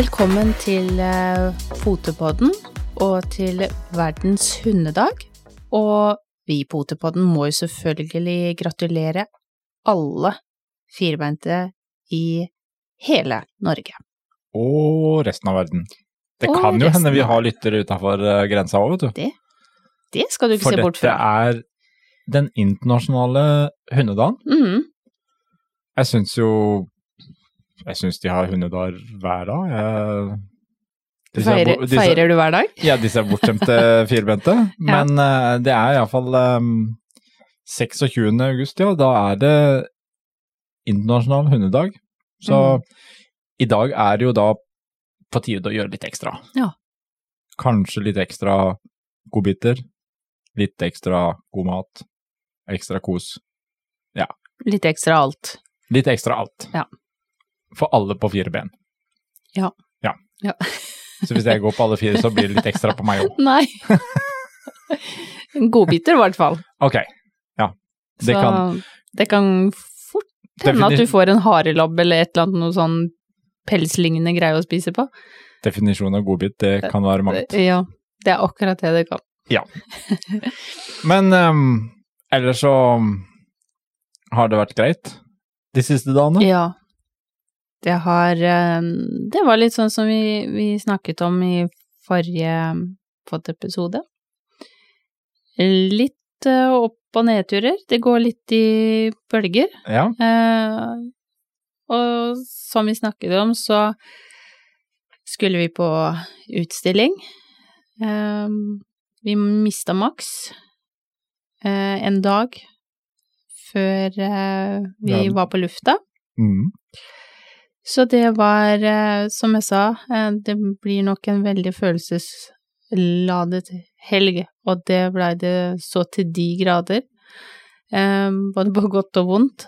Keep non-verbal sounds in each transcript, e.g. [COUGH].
Velkommen til uh, Potepodden og til verdens hundedag. Og vi i Potepodden må jo selvfølgelig gratulere alle firbeinte i hele Norge. Og resten av verden. Det Og kan jo hende vi har lyttere utafor grensa òg, vet du. Det, det skal du ikke For se bort fra. For dette er den internasjonale hundedagen. Mm. Jeg syns jo Jeg syns de har hundedager hver dag. Jeg, disse er Feirer, disse- feirer du hver dag? Ja, disse bortskjemte [LAUGHS] firbente. Men uh, det er iallfall um, 26. august, ja. Da er det internasjonal hundedag. Så mm. i dag er det jo da på tide å gjøre litt ekstra. Ja. Kanskje litt ekstra godbiter. Litt ekstra god mat. Ekstra kos. Ja. Litt ekstra alt. Litt ekstra alt. Ja. For alle på fire ben. Ja. Ja. Ja. [LAUGHS] Så hvis jeg går på alle fire, så blir det litt ekstra på meg òg. [LAUGHS] Nei. Godbiter, i hvert fall. Ok. Ja. Det Så kan det kan fort hende at du får en harelabb eller et eller annet noe sånn pelslignende greie å spise på. Definisjonen av godbit, det kan være mangt. Ja, det er akkurat det det kan. Ja. [LAUGHS] Men um, ellers så har det vært greit de siste dagene. Ja. Det har eh, Det var litt sånn som vi, vi snakket om i forrige podiepisode. Litt eh, opp- og nedturer. Det går litt i bølger. Ja. Eh, og som vi snakket om, så skulle vi på utstilling. Eh, vi mista Max eh, en dag før eh, vi Ja. var på lufta. Mm. Så det var, eh, som jeg sa, eh, det blir nok en veldig følelsesladet helg, og det blei det så til de grader. Eh, både på godt og vondt.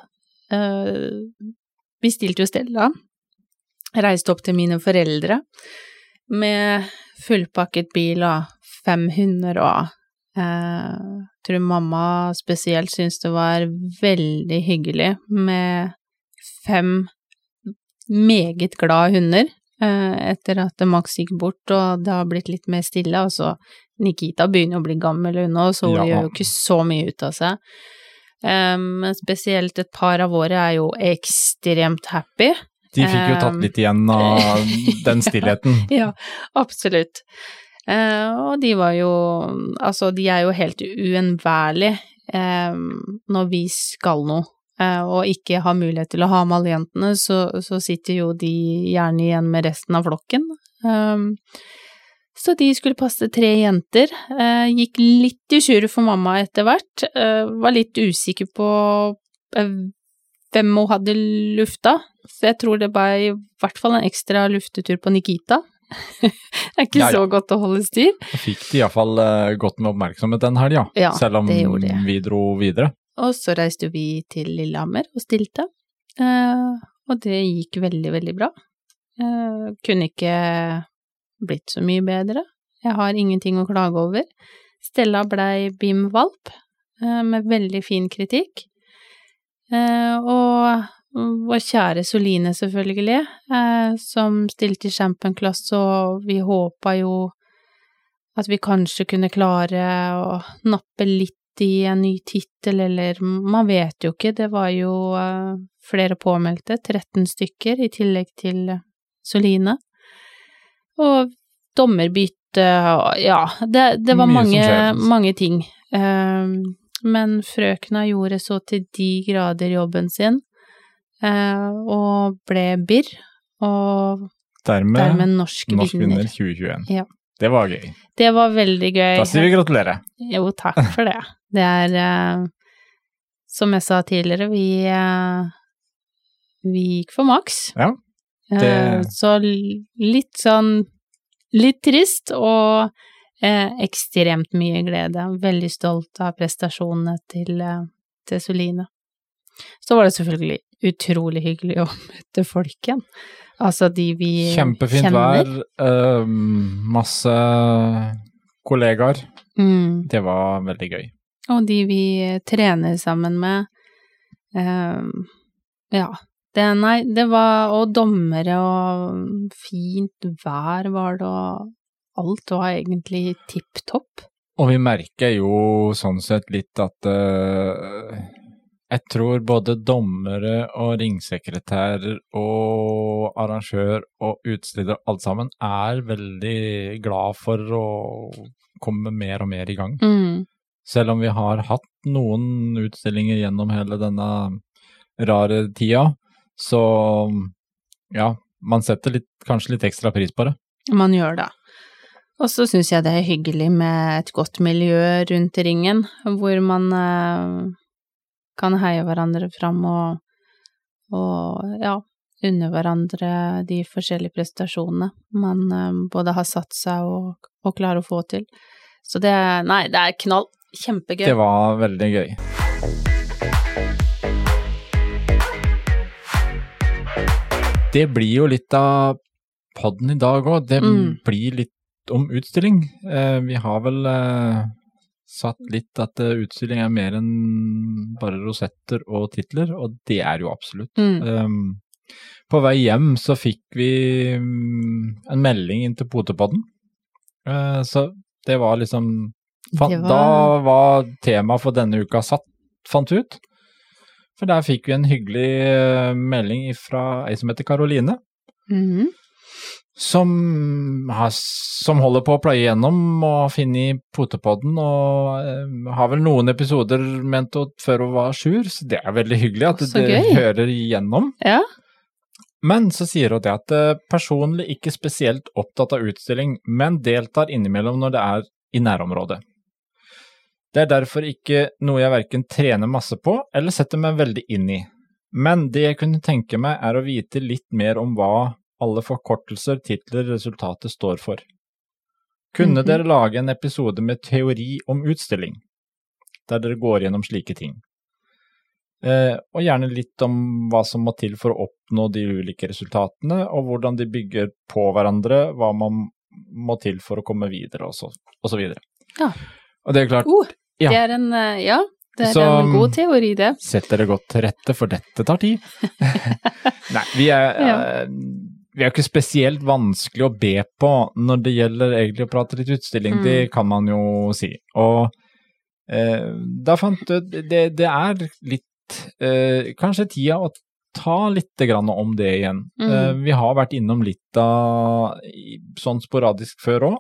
Vi stilte jo Stella, reiste opp til mine foreldre med fullpakket bil og fem hunder og jeg tror mamma spesielt syntes det var veldig hyggelig med fem meget glad hunder eh, etter at Max gikk bort og det har blitt litt mer stille. Altså, Nikita begynner å bli gammel hun òg, så hun Ja. gjør jo ikke så mye ut av seg. Men um, spesielt et par av våre er jo ekstremt happy. De fikk jo tatt Um, litt igjen av [LAUGHS] den stillheten. Ja, absolutt. Uh, og de var jo Altså, de er jo helt uunnværlige um, når vi skal noe, eh, og ikke har mulighet til å ha med alle jentene, så, så sitter jo de gjerne igjen med resten av flokken. Um, så de skulle passe tre jenter. Eh, gikk litt i surr for mamma etter hvert. Eh, var litt usikker på eh, hvem hun hadde lufta, så jeg tror det ble i hvert fall en ekstra luftetur på Nikita. [LAUGHS] det er ikke Ja, ja. så godt å holde styr. Da fikk de iallfall uh, godt med oppmerksomhet den helga, Ja, selv om vi dro videre. Og så reiste vi til Lillehammer og stilte, eh, og det gikk veldig, veldig bra. Eh, kunne ikke blitt så mye bedre. Jeg har ingenting å klage over. Stella blei BIM-valp, eh, med veldig fin kritikk. Og vår kjære Soline, selvfølgelig, som stilte i championklasse, og vi håpa jo at vi kanskje kunne klare å nappe litt i en ny tittel, eller man vet jo ikke, det var jo eh, flere påmeldte, 13 stykker, i tillegg til Soline. Og dommerbytte, ja, det, det var mange, mange ting. Eh, men frøkna gjorde så til de grader jobben sin, eh, og ble birr, og Dermed, dermed norsk, Norsk vinner 2021. Ja. Det var gøy. Det var veldig gøy. Da sier vi gratulerer. Jo, takk for det. Det er uh, Som jeg sa tidligere, vi uh, Vi gikk for maks. Ja, Det... Uh, så litt sånn Litt trist og eh, ekstremt mye glede. Veldig stolt av prestasjonene til, eh, til Soline. Så var det selvfølgelig utrolig hyggelig å [LAUGHS] møte folk igjen. Altså de vi Kjempefint kjenner. vær, uh, masse kollegaer. Mm. Det var veldig gøy. Og de vi trener sammen med. Uh, ja, Det, nei, det var Og dommere og fint vær var det, og alt var egentlig tipp topp. Og vi merker jo sånn sett litt at uh, jeg tror både dommere og ringsekretærer og arrangør og utstiller alt sammen er veldig glad for å komme mer og mer i gang. Mm. Selv om vi har hatt noen utstillinger gjennom hele denne rare tida, så ja, man setter litt, kanskje litt ekstra pris på det. Man gjør det. Og så syns jeg det er hyggelig med et godt miljø rundt ringen, hvor man eh, kan heie hverandre fram og, og ja, unne hverandre de forskjellige prestasjonene man eh, både har satt seg og, og klarer å få til. Så det Nei, det er knall. Kjempegøy. Det var veldig gøy. Det blir jo litt av podden i dag òg. Det Mm. blir litt om utstilling. Eh, vi har vel eh, satt litt at eh, utstilling er mer enn bare rosetter og titler, og det er jo absolutt. Mm. Um, på vei hjem så fikk vi um, en melding inn til Potepodden, uh, så det var liksom fa- Det var- Da var temaet for denne uka satt, fant vi ut. For der fikk vi en hyggelig uh, melding fra ei som heter Karoline Mhm. Som, har, som holder på å pløye gjennom og finne i potepodden, og eh, har vel noen episoder ment å før hun var sur, så det er veldig hyggelig at Så gøy. hører igjennom. Ja. Men så sier hun det at eh, personlig ikke spesielt opptatt av utstilling, men deltar innimellom når det er i nærområdet. Det er derfor ikke noe jeg verken trener masse på eller setter meg veldig inn i. Men det jeg kunne tenke meg er å vite litt mer om hva alle forkortelser, titler, resultatet står for. Kunne Mhm. dere lage en episode med teori om utstilling, der dere går gjennom slike ting? Eh, og gjerne litt om hva som må til for å oppnå de ulike resultatene, og hvordan de bygger på hverandre, hva man må til for å komme videre, og så, og så videre. Ja. Og det er klart, uh, Ja. Det er en eh, Ja, det er Så, en god teori, det. sett dere godt til rette, for dette tar tid. [LAUGHS] Nei, vi er, Ja. Vi er jo ikke spesielt vanskelig å be på når det gjelder egentlig å prate litt utstilling, Mm. det kan man jo si. Og eh, da fant du det, det er litt eh, Kanskje tida å ta litt grann om det igjen. Mm. Eh, vi har vært innom litt av sånn sporadisk før òg,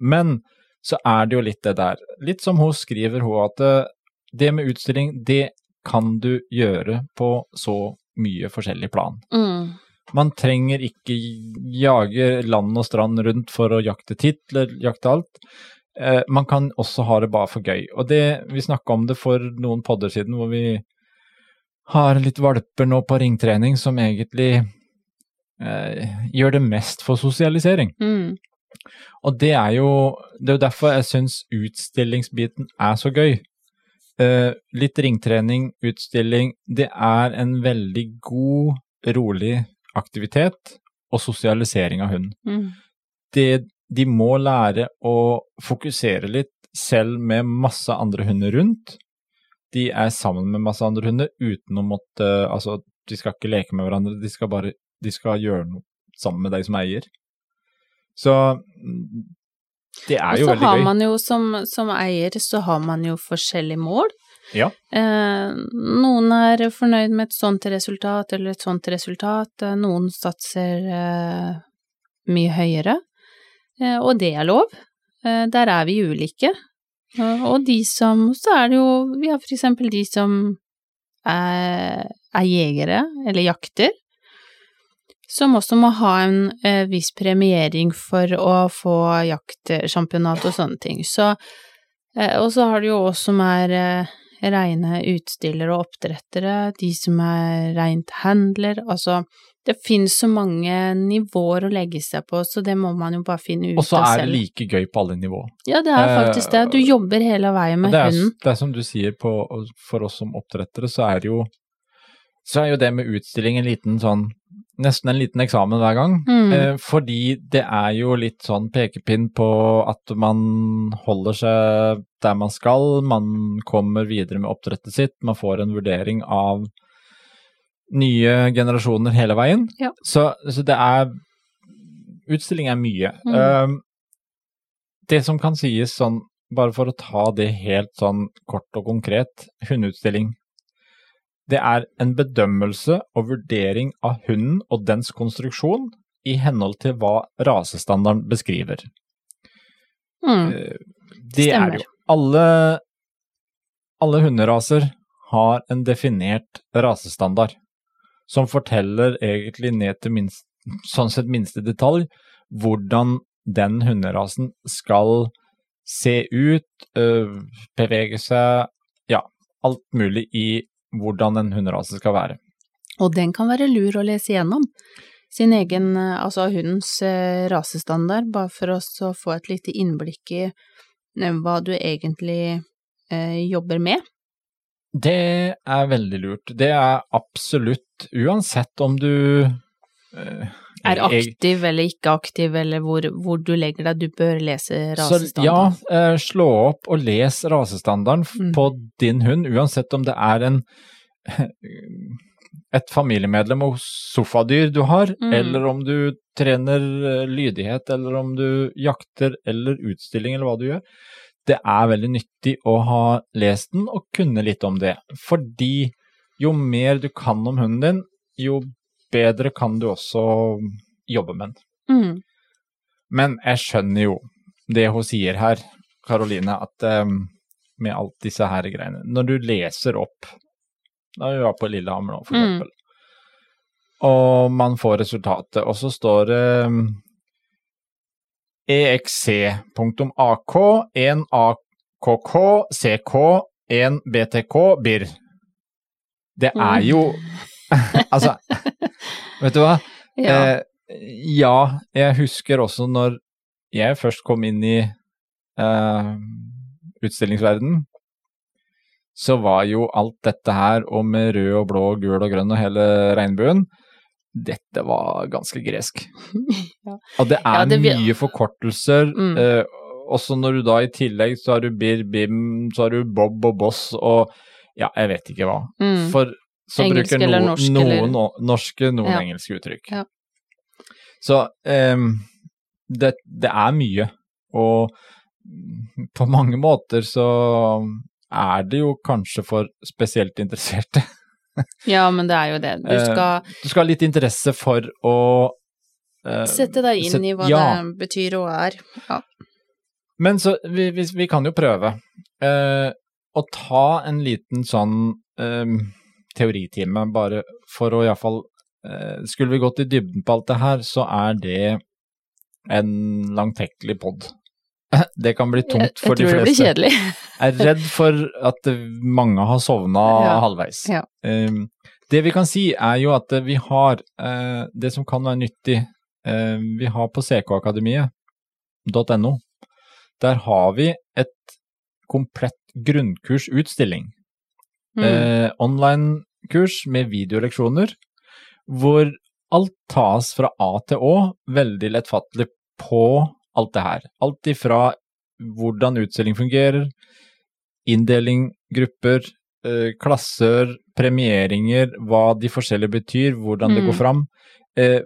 men så er det jo litt det der. Litt som hun skriver, hun, at eh, det med utstilling, det kan du gjøre på så mye forskjellig plan. Mm. Man trenger ikke jage land og strand rundt for å jakte titler, jakte alt. Eh, man kan også ha det bare for gøy. Og det, vi snakka om det for noen podder siden, hvor vi har litt valper nå på ringtrening som egentlig eh, gjør det mest for sosialisering. Mm. Og det er jo det er derfor jeg syns utstillingsbiten er så gøy. Eh, litt ringtrening, utstilling, det er en veldig god, rolig aktivitet og sosialisering av hunden. Mm. Det, de må lære å fokusere litt, selv med masse andre hunder rundt. De er sammen med masse andre hunder uten å måtte Altså, de skal ikke leke med hverandre, de skal bare de skal gjøre noe sammen med deg som eier. Så mm, det er Og jo så veldig har gøy. man jo som, som eier, så har man jo forskjellige mål. Ja. Eh, noen er fornøyd med et sånt resultat eller et sånt resultat, eh, noen satser eh, mye høyere, og det er lov. Der er vi ulike. Og de som Så er det jo Vi har for eksempel de som er, er jegere, eller jakter, som også må ha en eh, viss premiering for å få jaktsjampionat og sånne ting. Så, eh, og så har du jo oss som er eh, reine utstillere og oppdrettere, de som er reint handler, altså det finnes så mange nivåer å legge seg på, så det må man jo bare finne ut av selv. Og så er det like gøy på alle nivå. Ja, det er faktisk det. Du Eh, jobber hele veien med det, er, hunden. det er som du sier, på, for oss som oppdrettere, så er jo så er jo det med utstilling en liten sånn Nesten en liten eksamen hver gang. Mm. Eh, fordi det er jo litt sånn pekepinn på at man holder seg der man skal, man kommer videre med oppdrettet sitt, man får en vurdering av nye generasjoner hele veien. Ja. Så, så det er Utstilling er mye. Mm. Eh, det som kan sies sånn, bare for å ta det helt sånn kort og konkret, hundeutstilling. Det er en bedømmelse og vurdering av hunden og dens konstruksjon i henhold til hva rasestandarden beskriver. Mm. Det Stemmer. er jo. Alle, alle hunderaser har en definert rasestandard, som forteller egentlig ned til minst, sånn sett minste detalj hvordan den hunderasen skal se ut, øh, bevege seg, ja, alt mulig i hvordan en hunderase skal være. Og den kan være lur å lese gjennom. Sin egen, eh, altså hundens eh, rasestandard, bare for oss å få et lite innblikk i eh, hva du egentlig eh, jobber med. Det er veldig lurt. Det er absolutt, uansett om du øh, Er aktiv eller ikke aktiv, eller hvor, hvor du legger deg, du bør lese Så ja, eh, slå opp og les rasestandarden Mm. på din hund, uansett om det er en [LAUGHS] et familiemedlem og sofadyr du har, Mm. eller om du trener eh, lydighet, eller om du jakter eller utstilling, eller hva du gjør. Det er veldig nyttig å ha lest den og kunne litt om det, fordi jo mer du kan om hunden din, jo bedre kan du også jobbe med den. Mm. Men jeg skjønner jo det hun sier her, Karoline, at um, med alt disse her greiene Når du leser opp Da vi var på Lillehammer nå, for Mm. eksempel, og man får resultatet, og så står det um, EXC.AK, 1 AKK, CK, 1 BTK, BIR. Det er jo [LAUGHS] Altså, vet du hva? [LAUGHS] Ja. Eh, ja, jeg husker også når jeg først kom inn i eh, utstillingsverden, så var jo alt dette her, og med rød og blå og gul og grønn og hele regnbuen, dette var ganske gresk. [LAUGHS] Ja. Og det er Ja, det mye forkortelser, Mm. eh, også når du da i tillegg så har du Bir, Bim, så har du Bob og Boss og ja, jeg vet ikke hva. Mm. For så Engelsk bruker eller noen, norsk, noen eller- no- norske, noen Ja. engelske uttrykk. Ja. Så um, det, det er mye, og på mange måter så er det jo kanskje for spesielt interesserte. [LAUGHS] ja, men det er jo det. Du Eh, skal Du skal ha litt interesse for å uh, sette deg inn set, i hva ja. det betyr og er. Ja. Men så vi, vi, vi kan jo prøve uh, å ta en liten sånn teoritime, bare for å iallfall eh, Skulle vi gått i dybden på alt det her, så er det en langtekkelig pod. [LAUGHS] Det kan bli tungt for de fleste. jeg tror det blir kjedelig. Jeg er redd for at mange har sovna Ja. halvveis. Ja. Um, det vi kan si, er jo at vi har eh, det som kan være nyttig. eh, vi har på ckakademiet.no. Der har vi et komplett grunnkursutstilling. Mm. Eh, Online-kurs med videoleksjoner, hvor alt tas fra A til Å, veldig lettfattelig på alt det her. Alt ifra hvordan utstilling fungerer, inndeling, grupper, eh, klasser, premieringer, hva de forskjellige betyr, hvordan det Mm. går fram. Eh,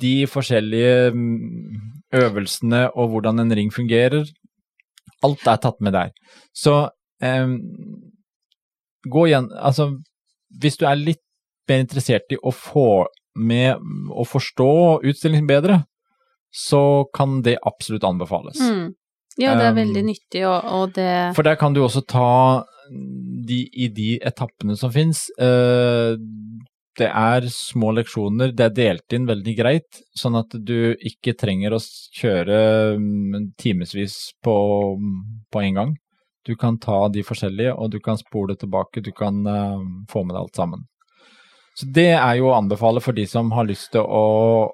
de forskjellige mm, øvelsene og hvordan en ring fungerer. Alt er tatt med der. Så eh, gå igjen Altså, hvis du er litt mer interessert i å få med å forstå utstillingen bedre, så kan det absolutt anbefales. Mm. Ja, det er Um, veldig nyttig, og, og det For der kan du også ta de, i de etappene som fins. Uh, det er små leksjoner, det er delt inn veldig greit, sånn at du ikke trenger å kjøre mm, timevis på, på en gang. Du kan ta de forskjellige, og du kan spole tilbake, du kan uh, få med deg alt sammen. Så det er jo å anbefale for de som har lyst til å,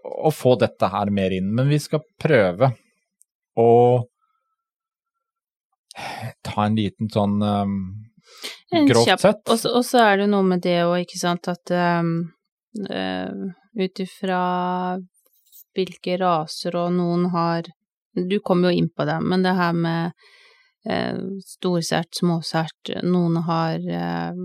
å få dette her mer inn. Men vi skal prøve å ta en liten sånn um, grovt sett. Og så, og så er det noe med det òg, ikke sant, at um, uh, ut ifra hvilke raser og noen har Du kom jo inn på det, men det her med uh, storsert, småsert Noen har eh,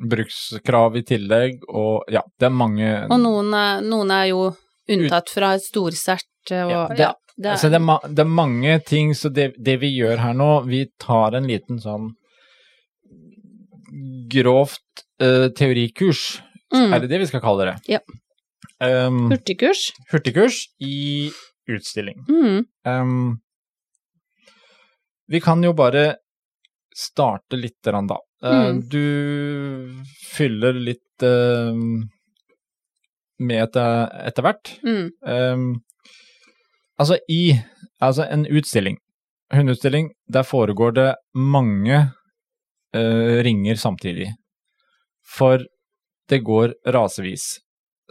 brukskrav i tillegg, og ja, det er mange Og noen er, noen er jo unntatt fra storsert og Ja, ja, det- det, er, Altså, det, er ma det er mange ting, så det, det vi gjør her nå, vi tar en liten sånn grovt uh, teorikurs, mm, er det det vi skal kalle det? Ja. Um, hurtigkurs. hurtigkurs i utstilling. Mm, Um, vi kan jo bare starte litt, da. Eh, Mm. Du fyller litt eh, med etter, etter hvert. mm, Um, altså i altså en utstilling, hundeutstilling, der foregår det mange uh, ringer samtidig. For det går rasevis.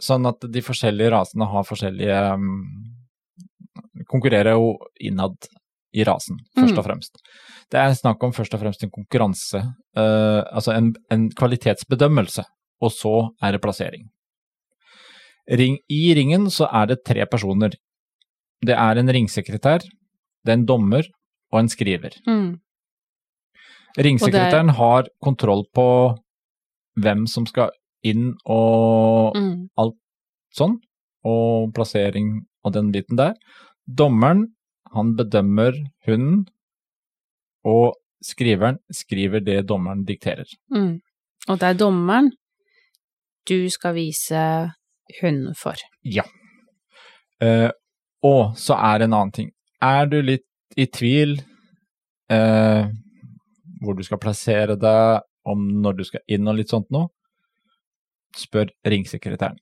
Sånn at de forskjellige rasene har forskjellige um, Konkurrerer jo innad i rasen, først Mm. og fremst. Det er snakk om først og fremst en konkurranse, uh, altså en, en kvalitetsbedømmelse, og så er det plassering. Ring, I ringen så er det tre personer. Det er en ringsekretær, det er en dommer og en skriver. mm, Ringsekretæren har kontroll på hvem som skal inn og mm, sånn, og plassering og den biten der. Dommeren, han bedømmer hunden, og skriveren skriver det dommeren dikterer. mm. Og det er dommeren du skal vise hunden for. Eh, og så er det en annen ting. Er du litt i tvil eh, hvor du skal plassere deg, om når du skal inn og litt sånt noe, spør ringsekretæren.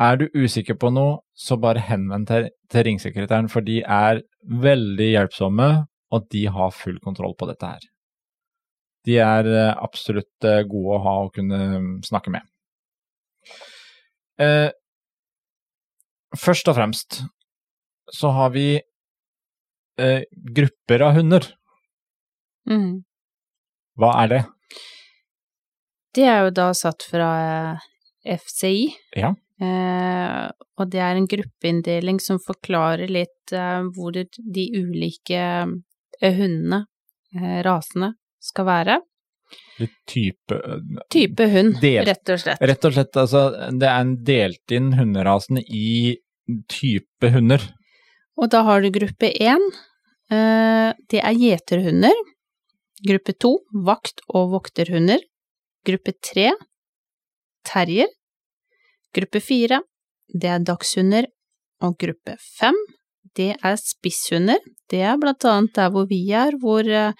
Er du usikker på noe, så bare henvend deg til ringsekretæren, for de er veldig hjelpsomme, og de har full kontroll på dette her. De er eh, absolutt eh, gode å ha og kunne mm, snakke med. Eh, først og fremst så har vi eh, grupper av hunder. Mm. Hva er det? Det er jo da satt fra eh, FCI. Ja. Eh, og det er en gruppeinndeling som forklarer litt eh, hvor de ulike eh, hundene, eh, rasene, skal være. Litt type Type hund, Del- rett og slett. Rett og slett, altså, det er en delt inn hunderasene i type hunder. Og da har du gruppe én. Eh, det er gjeterhunder. Gruppe to, vakt- og vokterhunder. Gruppe tre, terrier. Gruppe fire, det er dagshunder. Og gruppe fem, det er spisshunder. Det er blant annet der hvor vi er, hvor eh,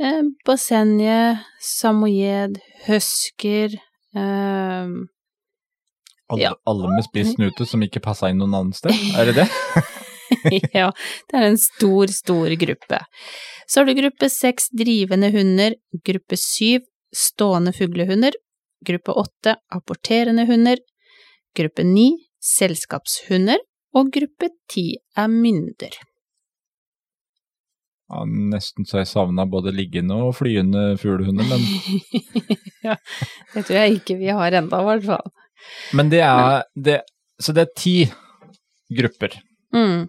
eh, Basenje, samoyed, husker eh, Alle, Ja. alle med spiss snute som ikke passa inn noen annen sted, er det det? [LAUGHS] ja, det er en stor, stor gruppe. Så har du gruppe seks drivende hunder, gruppe syv stående fuglehunder, gruppe åtte apporterende hunder, gruppe ni selskapshunder, og gruppe ti er mynder. Ja, nesten så jeg savna både liggende og flyende fuglehunder, men, [LAUGHS] ja, det tror jeg ikke vi har enda, i hvert fall. men det er det, Så det er ti grupper. Mm,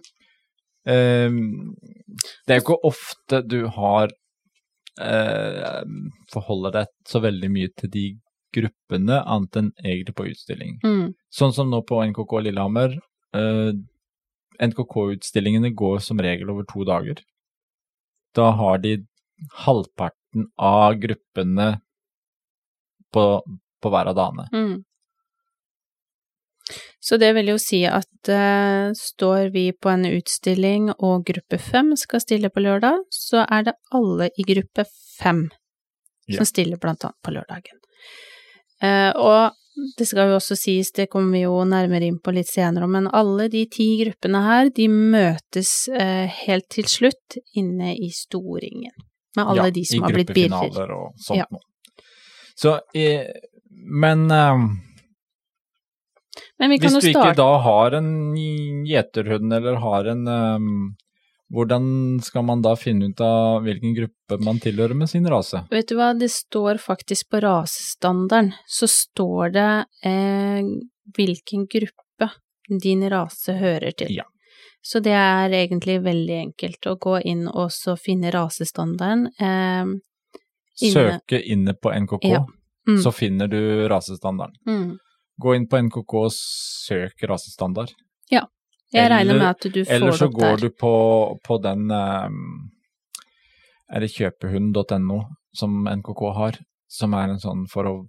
Ehm, det er jo ikke ofte du har eh, forholder deg så veldig mye til de gruppene, annet enn egentlig på utstilling. mm, Sånn som nå på NKK Lillehammer. eh, NKK-utstillingene går som regel over to dager. Da har de halvparten av gruppene på, på hver av dagene. mm. Så det vil jo si at uh, står vi på en utstilling og gruppe fem skal stille på lørdag, så er det alle i gruppe fem Ja. som stiller blant annet på lørdagen. Eh, og det skal jo også sies, det kommer vi jo nærmere inn på litt senere, men alle de ti gruppene her, de møtes eh, helt til slutt inne i storringen. Med alle Ja, de som har blitt birrer. I gruppefinaler og sånt Ja. noe. Så, eh, men Men vi kan hvis du ikke da har en gjeterhund, eller har en eh, Hvordan skal man da finne ut av hvilken gruppe man tilhører med sin rase? Vet du hva, det står faktisk på rasestandarden, så står det eh, hvilken gruppe din rase hører til. Ja. Så det er egentlig veldig enkelt å gå inn og så finne rasestandarden. Eh, Inne. Søke inne på NKK. Ja. Mm. så finner du rasestandarden. Mm. Gå inn på NKK og søk rasestandard. Jeg regner Eller- med at du får Eller så går du på, på den ehm, Er det kjøpehund.no som NKK har, som er en sånn for å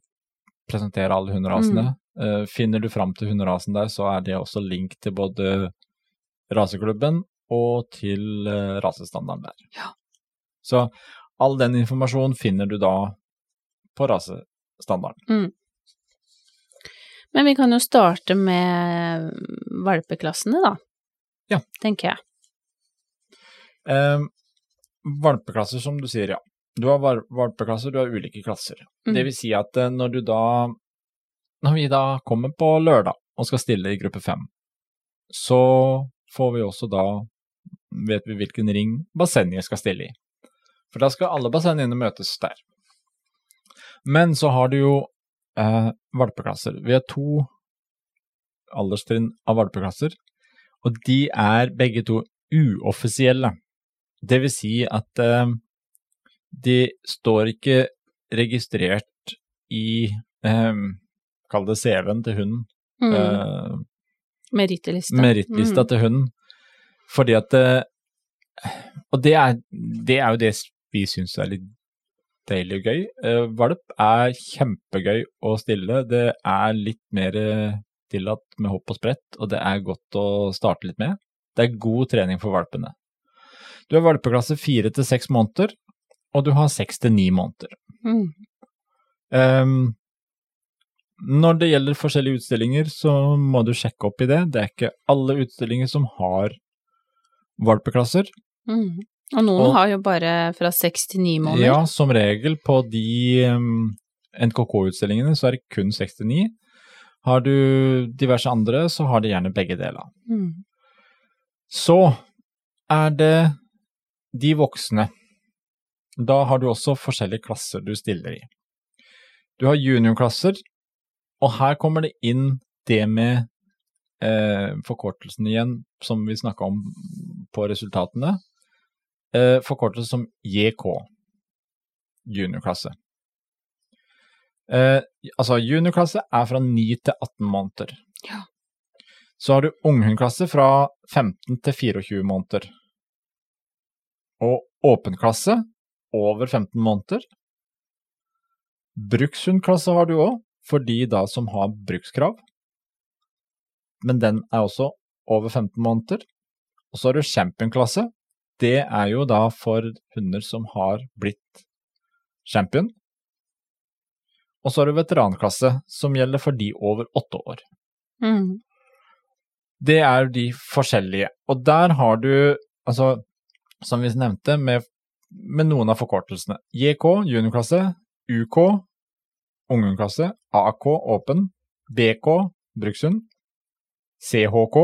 presentere alle hunderasene. Mm. Eh, finner du fram til hunderasen der, så er det også link til både raseklubben og til eh, rasestandarden der. Ja. Så all den informasjonen finner du da på rasestandarden. Men vi kan jo starte med valpeklassene, da. Ja. Tenker jeg. Eh, valpeklasser, som du sier, ja. Du har valpeklasser, du har ulike klasser. Mm. Det vil si at eh, når du da Når vi da kommer på lørdag og skal stille i gruppe fem, så får vi også da Vet vi hvilken ring bassenget skal stille i. For da skal alle bassengene møtes der. Men så har du jo eh, valpeklasser. Vi har to alderstrinn av valpeklasser, og de er begge to uoffisielle. Det vil si at eh, de står ikke registrert i eh, Kall det CV-en til hunden. Mm. Eh, Merittliste. Merittlista Mm. til hunden. Fordi at eh, Og det er, det er jo det vi syns er litt deilig og gøy. Eh, valp er kjempegøy å stille. Det er litt mer eh, tillatt med hopp og sprett, og det er godt å starte litt med. Det er god trening for valpene. Du har valpeklasse fire til seks måneder, og du har seks til ni måneder. Mm. Um, når det gjelder forskjellige utstillinger, så må du sjekke opp i det. Det er ikke alle utstillinger som har valpeklasser. Mm. Og noen Og- har jo bare fra seks til ni måneder. Ja, som regel på de um, NKK-utstillingene så er det kun 69. Har du diverse andre, så har de gjerne begge deler. Mm. Så er det de voksne. Da har du også forskjellige klasser du stiller i. Du har juniorklasser, og her kommer det inn det med eh, forkortelsen igjen, som vi snakka om på resultatene. Eh, forkortet som JK, juniorklasse. Eh, altså, juniorklasse er fra 9 til 18 måneder. Ja. Så har du unghundklasse fra 15 til 24 måneder. Og åpenklasse over 15 måneder. Brukshundklasse har du òg, for de da som har brukskrav. Men den er også over 15 måneder. Og så har du championklasse. Det er jo da for hunder som har blitt champion. Og så har du veteranklasse, som gjelder for de over åtte år. Mm. Det er de forskjellige. Og der har du, altså, som vi nevnte, med, med noen av forkortelsene. JK, juniorklasse, UK, ungdomsklasse, AK, åpen, BK, brukshund, CHK,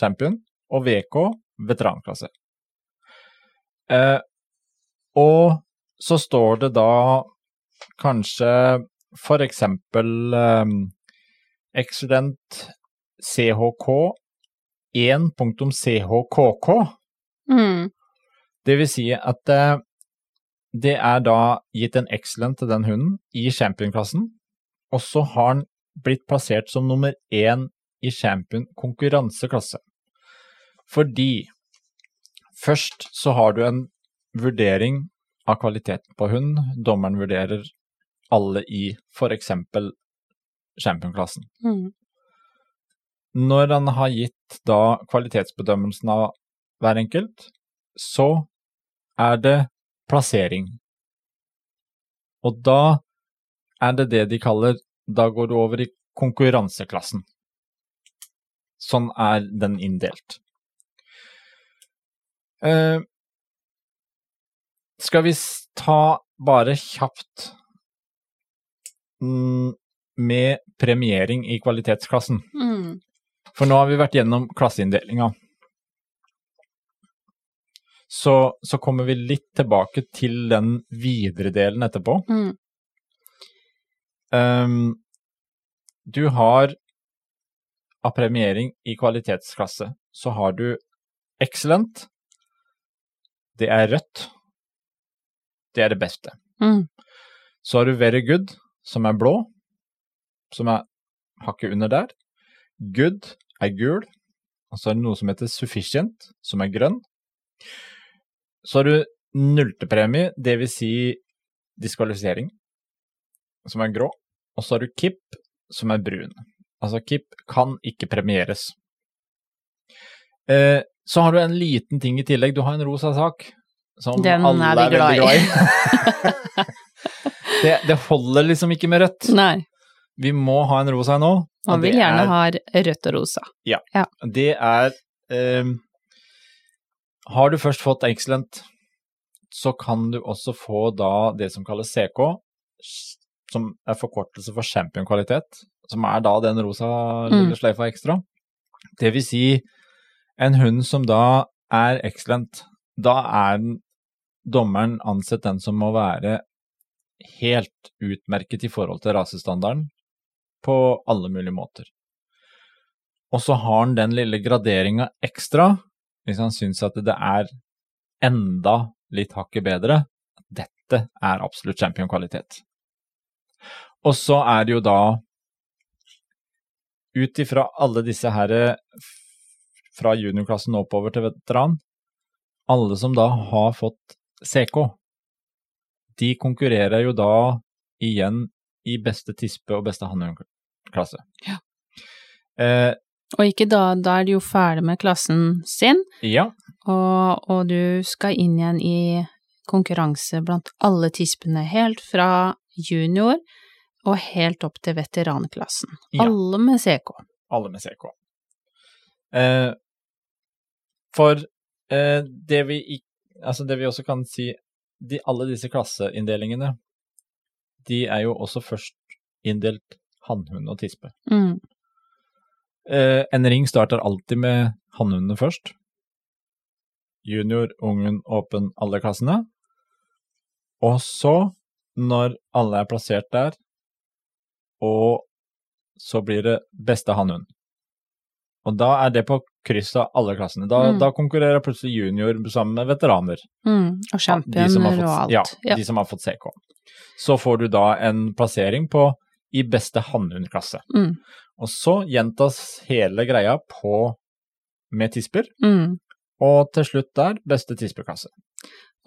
champion, og VK, veteranklasse. Eh, og så står det da kanskje for eksempel eh, Excellent CHK 1.CHKK. Mm. Det vil si at eh, det er da gitt en excellent til den hunden i championklassen, og så har han blitt plassert som nummer én i champion konkurranseklasse. Fordi først så har du en vurdering av kvaliteten på hund. Dommeren vurderer alle i f.eks. championklassen. Mm. Når han har gitt da kvalitetsbedømmelsen av hver enkelt, så er det plassering. Og da er det det de kaller Da går du over i konkurranseklassen. Sånn er den inndelt. Eh, skal vi ta bare kjapt mm, med premiering i kvalitetsklassen? Mm. For nå har vi vært gjennom klasseinndelinga. Så, så kommer vi litt tilbake til den videre delen etterpå. Mm. Um, du har av premiering i kvalitetsklasse, så har du excellent. Det er rødt. Det er det beste. Mm. Så har du very good, som er blå, som er hakket under der. Good er gul. Og så er det noe som heter sufficient, som er grønn. Så har du nulltepremie, det vil si diskvalifisering, som er grå. Og så har du KIP, som er brun. Altså, KIP kan ikke premieres. Eh, så har du en liten ting i tillegg. Du har en rosa sak. Som Den alle er veldig glad i. [LAUGHS] det, det holder liksom ikke med rødt. Nei. Vi må ha en rosa nå. Man vil gjerne er- ha rødt og rosa. Ja, Det er um, Har du først fått excellent, så kan du også få da det som kalles CK, som er forkortelse for championkvalitet, som er da den rosa lille Mm. sløyfa ekstra. Det vil si en hund som da er excellent. Da er dommeren ansett den som må være helt utmerket i forhold til rasestandarden på alle mulige måter. Og så har han den lille graderinga ekstra, hvis han syns at det er enda litt hakket bedre. Dette er absolutt championkvalitet. Og så er det jo da, ut ifra alle disse her fra juniorklassen oppover til veteran, alle som da har fått CK, de konkurrerer jo da igjen i beste tispe og beste hannhundklasse. Ja. Eh, Og ikke da, da er de jo ferdig med klassen sin, ja, og, og du skal inn igjen i konkurranse blant alle tispene, helt fra junior og helt opp til veteranklassen. Ja. Alle med CK. alle med CK. Eh, for eh, det vi altså det vi også kan si, de, alle disse klasseinndelingene, de er jo også først inndelt hannhund og tispe. Mm. Eh, en ring starter alltid med hannhundene først. Junior, ungen, åpen, alle klassene. Og så, når alle er plassert der, og så blir det beste hannhund. Og da er det på kryss av alle klassene. Da, Mm. da konkurrerer plutselig junior sammen med veteraner. Mm. Og championer og alt. Ja, Ja. de som har fått CK. Så får du da en plassering på i beste hannhundklasse. Mm. Og så gjentas hele greia på med tisper, Mm. og til slutt der beste tispeklasse.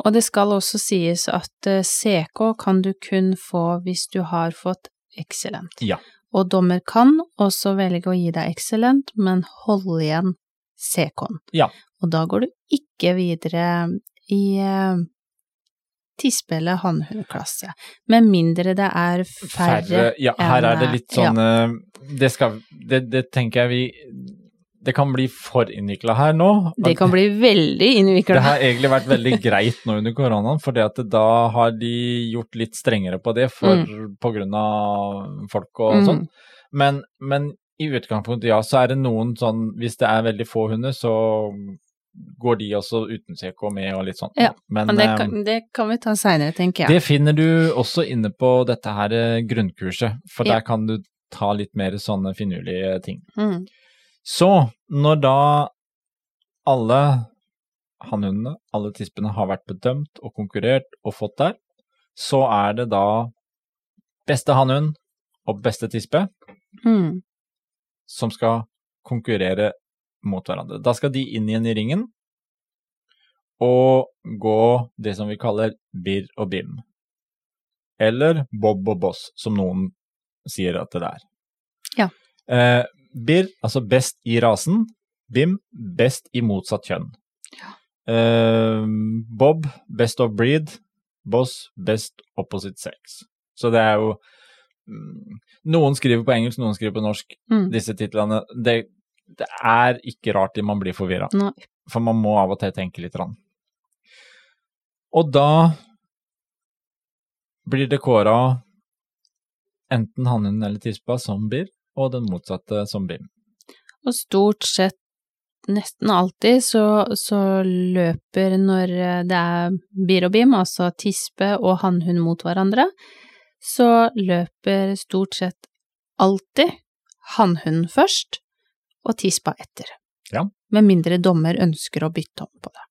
Og det skal også sies at eh, CK kan du kun få hvis du har fått excellent. Ja. Og dommer kan også velge å gi deg excellent, men holde igjen CK-en. Ja. Og da går du ikke videre i tispele tispe- eller hannhundklasse, med mindre det er færre, Ja, her er det litt sånn ja. det, skal, det, det tenker jeg vi Det kan bli for innvikla her nå. Det kan bli veldig Det har egentlig vært veldig greit nå under koronaen, for da har de gjort litt strengere på det for, på grunn av folk og Mm. sånn. Men, men i utgangspunktet, ja, så er det noen sånn Hvis det er veldig få hunder, så går de også uten CK med og litt sånn. Ja, men Men det eh, kan, det kan vi ta seinere, tenker jeg. det finner du også inne på dette her eh, grunnkurset, for Ja. der kan du ta litt mer sånne finurlige ting. Mm. Så, når da alle hannhundene, alle tispene, har vært bedømt og konkurrert og fått der, så er det da beste hannhund og beste tispe Mm. Som skal konkurrere mot hverandre. Da skal de inn igjen i ringen og gå det som vi kaller birr og bim. Eller bob og boss, som noen sier at det er. Ja. Eh, birr, altså best i rasen. Bim, best i motsatt kjønn. Eh, bob, best of breed. Boss, best opposite sex. Så det er jo Noen skriver på engelsk, noen skriver på norsk, Mm. disse titlene. Det, det er ikke rart man blir forvirra, for man må av og til tenke litt. Rann. Og da blir det kåra enten hannhunden eller tispa som bir, og den motsatte som bim. Og stort sett, nesten alltid, så, så løper når det er bir og bim, altså tispe og hannhund mot hverandre, så løper stort sett alltid hannhunden først og tispa etter. Ja. Med mindre dommer ønsker å bytte om på det.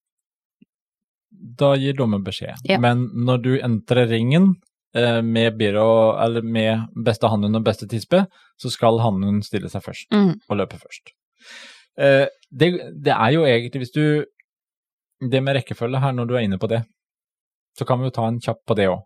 Da gir dommer beskjed. Ja. Men når du entrer ringen, eh, med, byrå, eller med beste hannhund og beste tispe, så skal hannhunden stille seg først Mm. og løpe først. Eh, det, det er jo egentlig, hvis du Det med rekkefølge her, når du er inne på det, så kan vi jo ta en kjapp på det òg.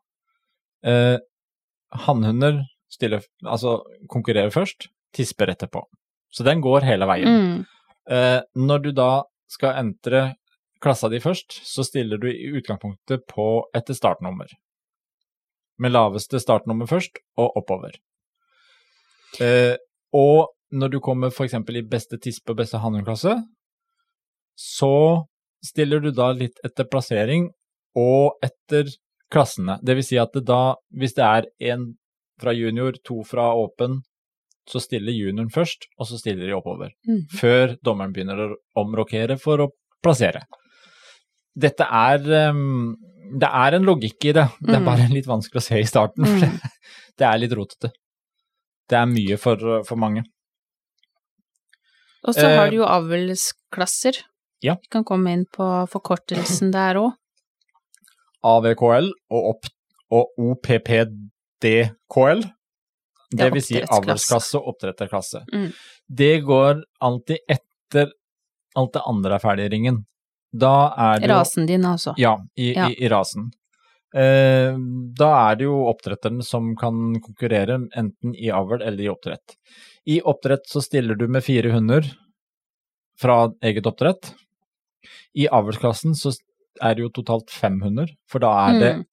Hannhunder altså konkurrerer først, tisper etterpå. Så den går hele veien. Mm. Eh, når du da skal entre klassa di først, så stiller du i utgangspunktet på etter startnummer. Med laveste startnummer først, og oppover. Eh, og når du kommer f.eks. i beste tispe og beste hannhundklasse, så stiller du da litt etter plassering og etter klassene. Det vil si at det da, hvis det er én fra junior, to fra åpen, så stiller junioren først, og så stiller de oppover Mm. før dommeren begynner å omrokere for å plassere. Dette er um, Det er en logikk i det, det er Mm. bare litt vanskelig å se i starten. For Mm. det, [LAUGHS] det er litt rotete. Det er mye for, for mange. Og så Eh, har du jo avlsklasser. ja. Vi kan komme inn på forkortelsen der òg. AVKL og, opp, og OPPDKL. Det Ja, vil si avlsklasse og oppdretterklasse. Mm. Det går alltid etter alt det andre er ferdig i ringen. Da er det jo Rasen din, altså. Ja, i, Ja. I, i rasen. Eh, da er det jo oppdretteren som kan konkurrere, enten i avl eller i oppdrett. I oppdrett så stiller du med fire hunder fra eget oppdrett. I avlsklassen så er det jo totalt fem hunder, for da er det Mm.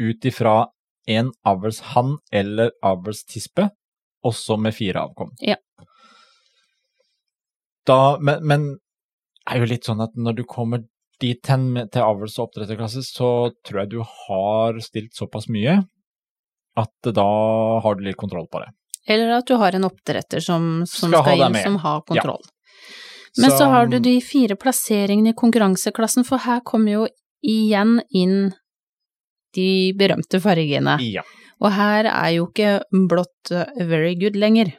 ut ifra en avlshann eller avlstispe, også med fire avkom. Ja. Da, men, men det er jo litt sånn at når du kommer dit hen til avls- og oppdretterklasse, så tror jeg du har stilt såpass mye at da har du litt kontroll på det. Eller at du har en oppdretter som, som Skal skal, inn, som har kontroll. Men så, har du de fire plasseringene i konkurranseklassen, for her kommer jo igjen inn de berømte fargene. Ja. Og her er jo ikke blått uh, very good lenger.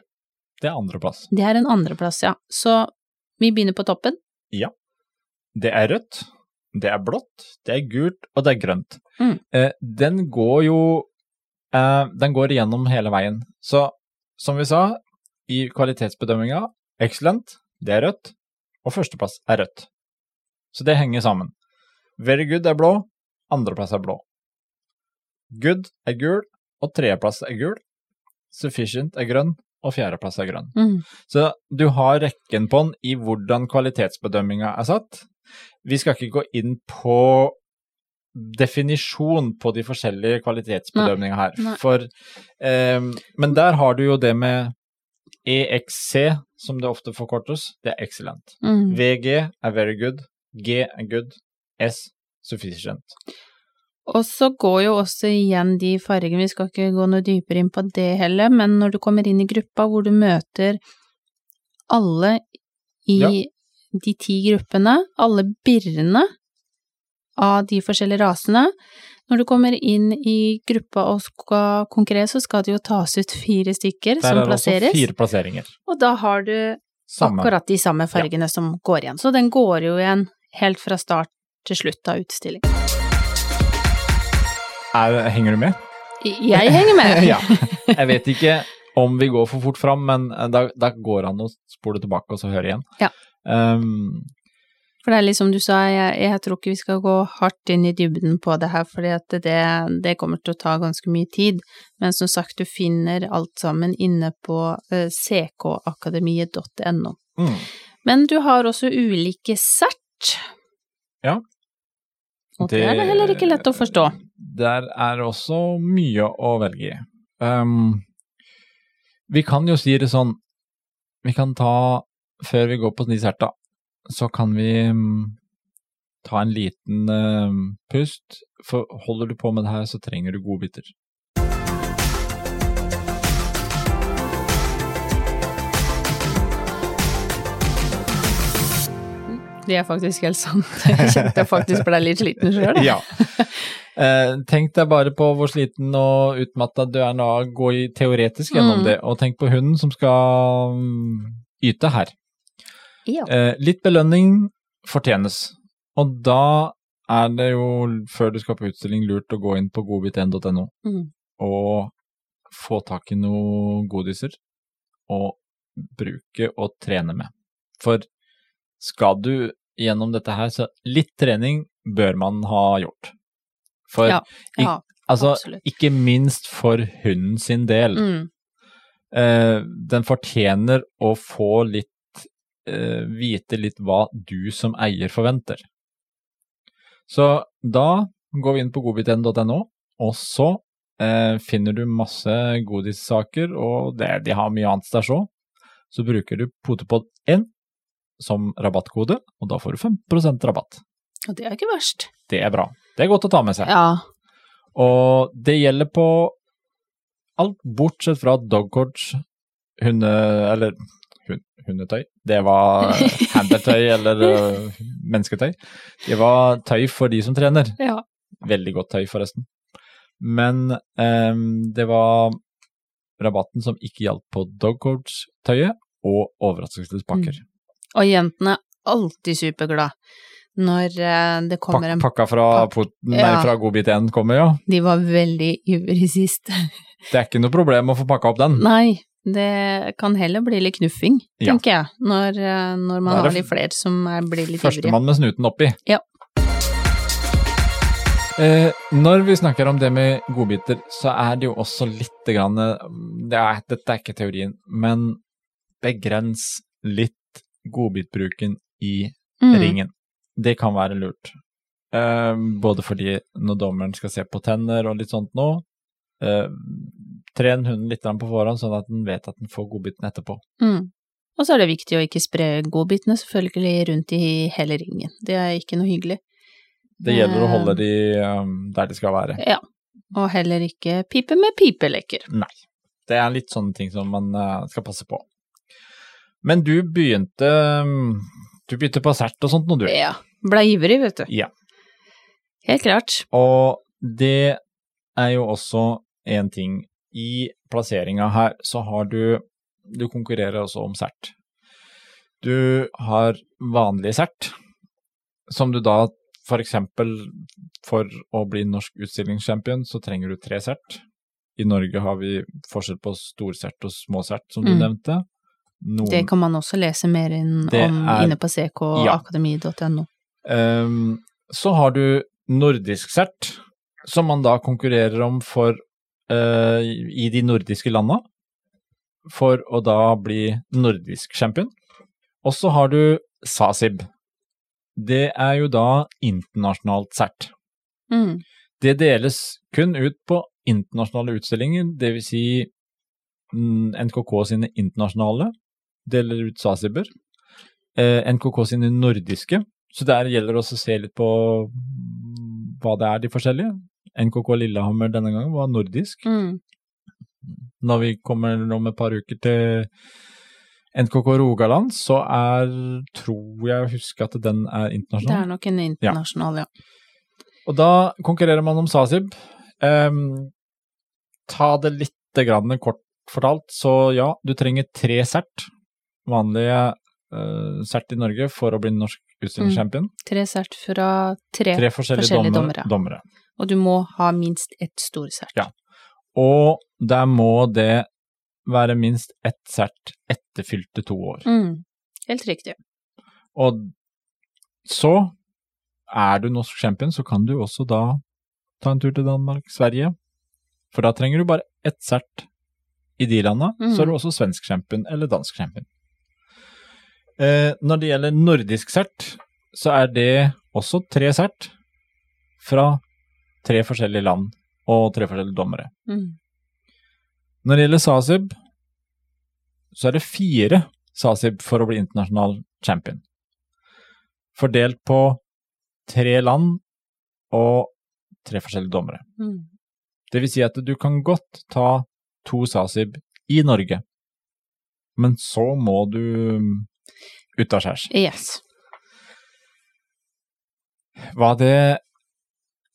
Det er andreplass. Det er en andreplass, ja. Så vi begynner på toppen. Ja. Det er rødt, det er blått, det er gult, og det er grønt. Mm. Eh, den går jo eh, Den går igjennom hele veien. Så som vi sa, i kvalitetsbedømminga, excellent, det er rødt, og førsteplass er rødt. Så det henger sammen. Very good er blå, andreplass er blå. Good er gul, og tredjeplass er gul. Sufficient er grønn, og fjerdeplass er grønn. Mm. Så du har rekken på den i hvordan kvalitetsbedømminga er satt. Vi skal ikke gå inn på definisjon på de forskjellige kvalitetsbedømningene her. Nei. For, eh, men der har du jo det med EXC, som det ofte forkortes, det er excellent. Mm. VG er very good, G er good, S sufficient. Og så går jo også igjen de fargene, vi skal ikke gå noe dypere inn på det heller, men når du kommer inn i gruppa hvor du møter alle i Ja. de ti gruppene, alle birrene av de forskjellige rasene, når du kommer inn i gruppa og skal konkurrere, så skal det jo tas ut fire stykker Der som er det også fire plasseringer. og da har du Samme. akkurat de samme fargene som går igjen. Så den går jo igjen helt fra start til slutt av utstillingen. Er, henger du med? Jeg henger med! [LAUGHS] ja. Jeg vet ikke om vi går for fort fram, men eh, da, da går det an å spole tilbake og så høre igjen. Ja. Um, For det er liksom du sa, jeg, jeg tror ikke vi skal gå hardt inn i dybden på det her, fordi at det, det kommer til å ta ganske mye tid. Men som sagt, du finner alt sammen inne på uh, ckakademiet.no. mm. Men du har også ulike cert. Ja. Og det, er det heller ikke lett å forstå. Der er også mye å velge i. Um, vi kan jo si det sånn Vi kan ta, før vi går på de Niserta, så kan vi um, ta en liten um, pust. For holder du på med det her, så trenger du godbiter. Det er faktisk helt sant. Jeg kjente jeg faktisk ble litt sliten sjøl. [LAUGHS] Ja. Eh, tenk deg bare på hvor sliten og utmatta du er nå gå i teoretisk gjennom Mm. det, og tenk på hunden som skal mm, yte her. Ja. Eh, litt belønning fortjenes, og da er det jo, før du skal på utstilling, lurt å gå inn på godbit1.no Mm. og få tak i noen godiser og bruke og trene med. For skal du gjennom dette her, så litt trening bør man ha gjort. For Ja, Ja, altså, ikke minst for hunden sin del. mm. Eh, den fortjener å få litt eh, Vite litt hva du som eier forventer. Så da går vi inn på godbit1.no, og så eh, finner du masse godissaker, og det, de har mye annet der så. Så bruker du potepod1 som rabattkode, og da får du 5% rabatt. Og det er ikke verst. Det er bra. Det er godt å ta med seg. Ja. Og det gjelder på alt bortsett fra dogcoach, hunde... eller hundetøy. Det var [LAUGHS] handletøy eller øh, mennesketøy. Det var tøy for de som trener. ja. Veldig godt tøy, forresten. Men um, det var rabatten som ikke hjalp på dogcoach-tøyet og overraskelsespakker. Og jentene er alltid superglad når eh, det kommer en pakka fra, pak nei, ja. fra Godbit 1 kommer, ja. De var veldig ivrige sist. Det er ikke noe problem å få pakka opp den. Nei, det kan heller bli litt knuffing, Ja. tenker jeg, når, eh, når man har litt flere som er, blir litt ivrige. Førstemann med snuten oppi. Ja. Eh, når vi snakker om det med godbiter, så er det jo også litt grann det er, Dette er ikke teorien, men begrens litt godbitbruken i Mm. ringen. Det kan være lurt. Eh, både fordi når dommeren skal se på tenner og litt sånt nå, eh, tren hunden litt på forhånd, sånn at den vet at den får godbiten etterpå. Mm. Og så er det viktig å ikke spre godbitene selvfølgelig rundt i hele ringen. Det er ikke noe hyggelig. Det gjelder å Eh. holde de um, der de skal være. Ja. Og heller ikke pipe med pipeleker. Nei. Det er litt sånne ting som man eh, skal passe på. Men du begynte um, Du begynte på sert og sånt nå, du. Ja. Ble ivrig, vet du. Ja. Helt klart. Og det er jo også en ting. I plasseringa her så har du Du konkurrerer også om sert. Du har vanlig sert, som du da for eksempel for å bli norsk utstillingschampion, så trenger du tre sert. I Norge har vi forskjell på storsert og småsert, som du Mm. nevnte. Noen, Det kan man også lese mer inn om er- inne på ckakademi.no. Ehm, så har du nordisk sert, som man da konkurrerer om for i de nordiske landa, for å da bli nordisk champion. Og så har du SASIB. Det er jo da internasjonalt sert. Mm. Det deles kun ut på internasjonale utstillinger, dvs. Si mm, NKK sine internasjonale deler ut SASIB-er. Eh, NKK sine nordiske, så der gjelder det også å se litt på mm, hva det er de forskjellige. NKK Lillehammer denne gangen var nordisk. Mm. Når vi kommer om et par uker til NKK Rogaland, så er, tror jeg å huske at den er internasjonal. Det er nok en internasjonal, ja. Og da konkurrerer man om SASIB. Um, ta det litt grann kort fortalt, så ja, du trenger tre sert, vanlige uh, sert i Norge, for å bli norsk utstillingschampion. Tre sert fra tre, Tre forskjellige, forskjellige dommer, dommere. dommere. Og du må ha minst ett storsert. Ja. Og der må det være minst ett sert etter fylte to år. Mm. Helt riktig. Og så er du norsk champion, så kan du også da ta en tur til Danmark, Sverige. For da trenger du bare ett sert i de landa, Mm. så er du også svensk champion eller dansk champion. Eh, når det gjelder nordisk sert, så er det også tre sert fra tre forskjellige land og tre forskjellige dommere. Mm. Når det gjelder SASIB, så er det fire SASIB for å bli internasjonal champion. Fordelt på tre land og tre forskjellige dommere. Mm. Det vil si at du kan godt ta to SASIB i Norge, men så må du utaskjærs. av skjærs. Yes. Hva det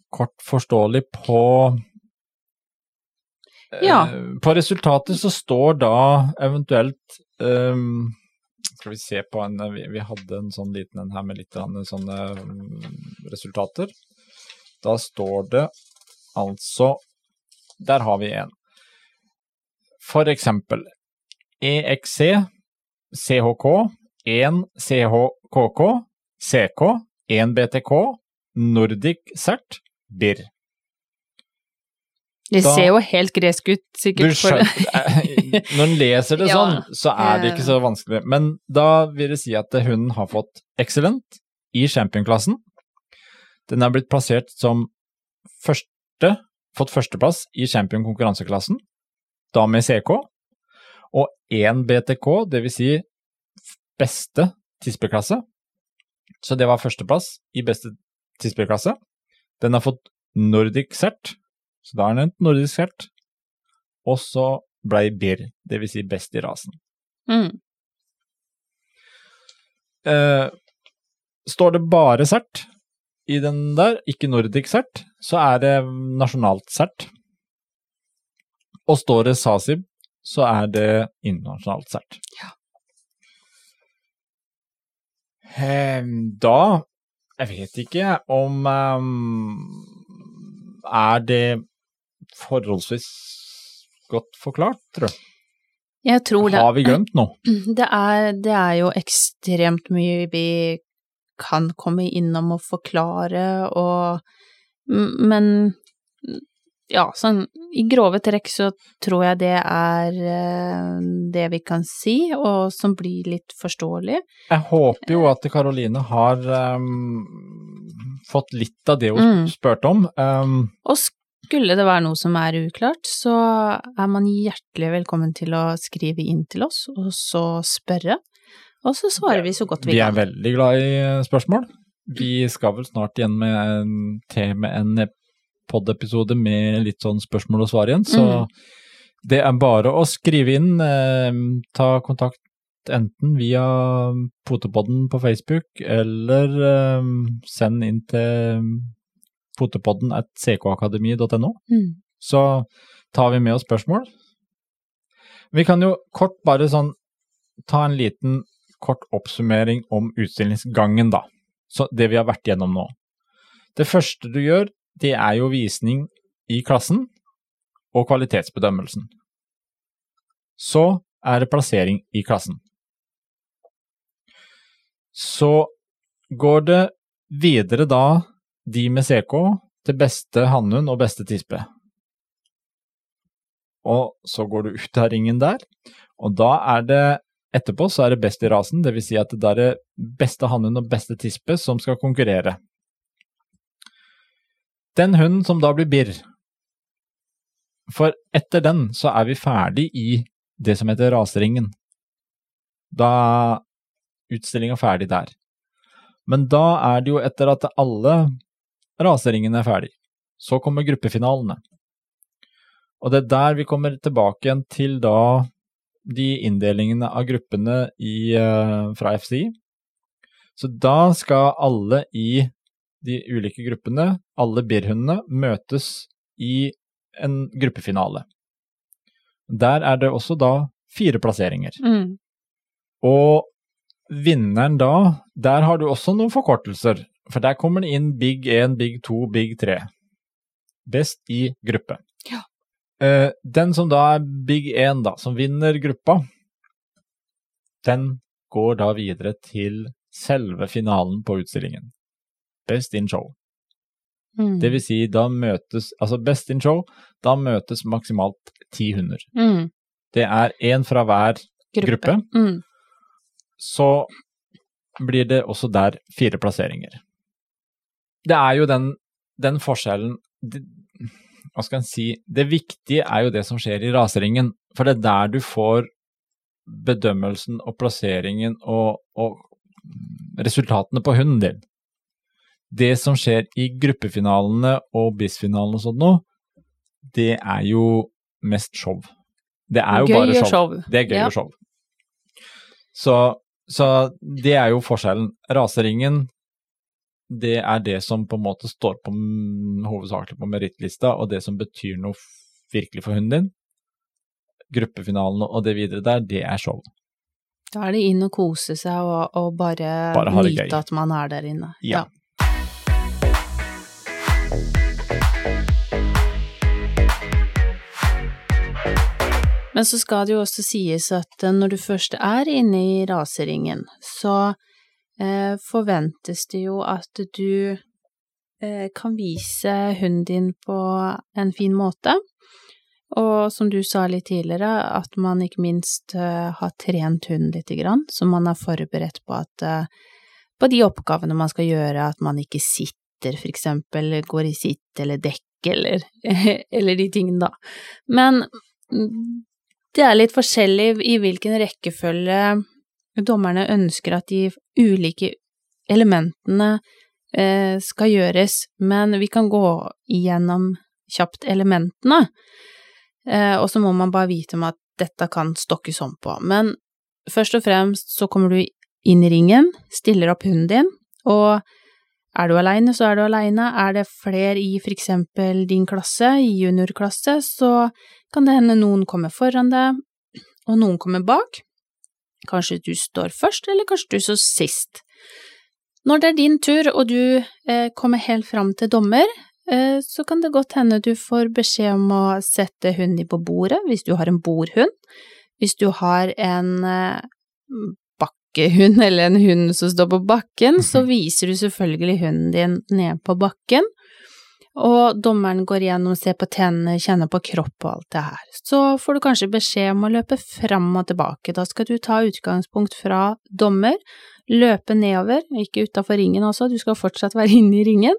kort forståelig på Ja. Eh, På resultatet så står da eventuelt um, Skal vi se på en Vi, vi hadde en sånn liten en her med litt sånne mm, resultater. Da står det altså Der har vi en. For eksempel EXC, CHK, 1 CHKK, CK, 1 BTK, Nordic CERT, BIR. Det Da- ser jo helt gresk ut, Du sikkert. for- skjønner, når en leser det [LAUGHS] Ja. sånn, så er det ikke så vanskelig. Men da vil det si at hun har fått excellent i championklassen. Den er blitt plassert som første, fått førsteplass i champion-konkurranseklassen, da med CK, og én BTK, det vil si beste tispeklasse. Så det var førsteplass i beste tispeklasse. Den har fått Nordic Cert, så da er den et nordisk cert. Og så blei BIR, det vil si best i rasen. Mm. Eh, står det bare cert i den der, ikke nordic cert, så er det nasjonalt cert. Og står det SASIB, så er det internasjonalt cert. Ja. Da Jeg vet ikke om um, Er det forholdsvis godt forklart, tror jeg. Jeg tror det Har vi glemt noe? [CLEARS THROAT] Det er, det er jo ekstremt mye vi kan komme innom og forklare og Men ja, sånn i grove trekk så tror jeg det er eh, det vi kan si, og som blir litt forståelig. Jeg håper jo at Karoline har um, fått litt av det hun Mm. spurte om. Um, Og skulle det være noe som er uklart, så er man hjertelig velkommen til å skrive inn til oss, og så spørre. Og så svarer vi så godt vi, vi er veldig glad i spørsmål. Vi skal vel snart igjen med en, til med en pod-episode med litt sånn spørsmål og svar igjen, så Mm. det er bare å skrive inn. Eh, ta kontakt enten via Potepodden på Facebook, eller eh, send inn til potepodden at ckakademi.no. Mm. så tar vi med oss spørsmål. Vi kan jo kort bare sånn ta en liten kort oppsummering om utstillingsgangen, da. Så det vi har vært gjennom nå. Det første du gjør, det er jo visning i klassen og kvalitetsbedømmelsen. Så er det plassering i klassen. Så går det videre da de med CK til beste hannhund og beste tispe. Og så går du ut av ringen der, og da er det etterpå så er det best i rasen, dvs. Si at det er beste hannhund og beste tispe som skal konkurrere. Den hunden som da blir birr, for etter den så er vi ferdig i det som heter raseringen. Da er utstillinga ferdig der. Men da er det jo etter at alle raseringene er ferdig. Så kommer gruppefinalene. Og det er der vi kommer tilbake igjen til da de inndelingene av gruppene i, eh, fra FCI. Så da skal alle i de ulike gruppene, alle birrhundene, møtes i en gruppefinale. Der er det også da fire plasseringer. Mm. Og vinneren da, der har du også noen forkortelser. For der kommer det inn Big 1, Big 2, Big 3. Best i gruppe. Ja. Eh, den som da er Big 1, da, som vinner gruppa, den går da videre til selve finalen på utstillingen. Best in show. Mm. Det vil si, da møtes Altså, best in show, da møtes maksimalt ti hunder. Mm. Det er én fra hver gruppe. Mm. så blir det også der fire plasseringer. Det er jo den, den forskjellen det, Hva skal en si Det viktige er jo det som skjer i raseringen, for det er der du får bedømmelsen og plasseringen og, og resultatene på hunden din. Det som skjer i gruppefinalene og BIS-finalen og sånt nå, det er jo mest show. Det er jo Gøy bare show. show. Det er gøy Ja. og show. Så, så det er jo forskjellen. Raseringen, det er det som på en måte står på hovedsakelig på merittlista, og det som betyr noe virkelig for hunden din. Gruppefinalene og det videre der, det er show. Da er det inn og kose seg og, og bare, Bare nyte at man er der inne. Ja. Men så skal det jo også sies at eh, når du først er inne i raseringen, så eh, forventes det jo at du eh, kan vise hunden din på en fin måte. Og som du sa litt tidligere, at man ikke minst eh, har trent hunden lite grann, så man er forberedt på at eh, på de oppgavene man skal gjøre, at man ikke sitter, for eksempel, går i sitt eller dekk eller, [LAUGHS] eller de tingene, da. Men mm, det er litt forskjellig i hvilken rekkefølge dommerne ønsker at de ulike elementene eh, skal gjøres, men vi kan gå igjennom kjapt elementene, eh, og så må man bare vite om at dette kan stokkes om på. Men først og fremst så kommer du inn i ringen, stiller opp hunden din, og er du aleine, så er du aleine. Er det flere i for eksempel din klasse, i juniorklasse, så kan det hende noen kommer foran deg, og noen kommer bak. Kanskje du står først, eller kanskje du står sist. Når det er din tur, og du eh, kommer helt fram til dommer, eh, så kan det godt hende du får beskjed om å sette hunden din på bordet, hvis du har en bordhund. Hvis du har en eh, bakkehund, eller en hund som står på bakken, så viser du selvfølgelig hunden din ned på bakken og dommeren går igjennom, ser på tennene, kjenner på kropp og alt det her. Så får du kanskje beskjed om å løpe fram og tilbake. Da skal du ta utgangspunkt fra dommer, løpe nedover, ikke utafor ringen også, du skal fortsatt være inne i ringen,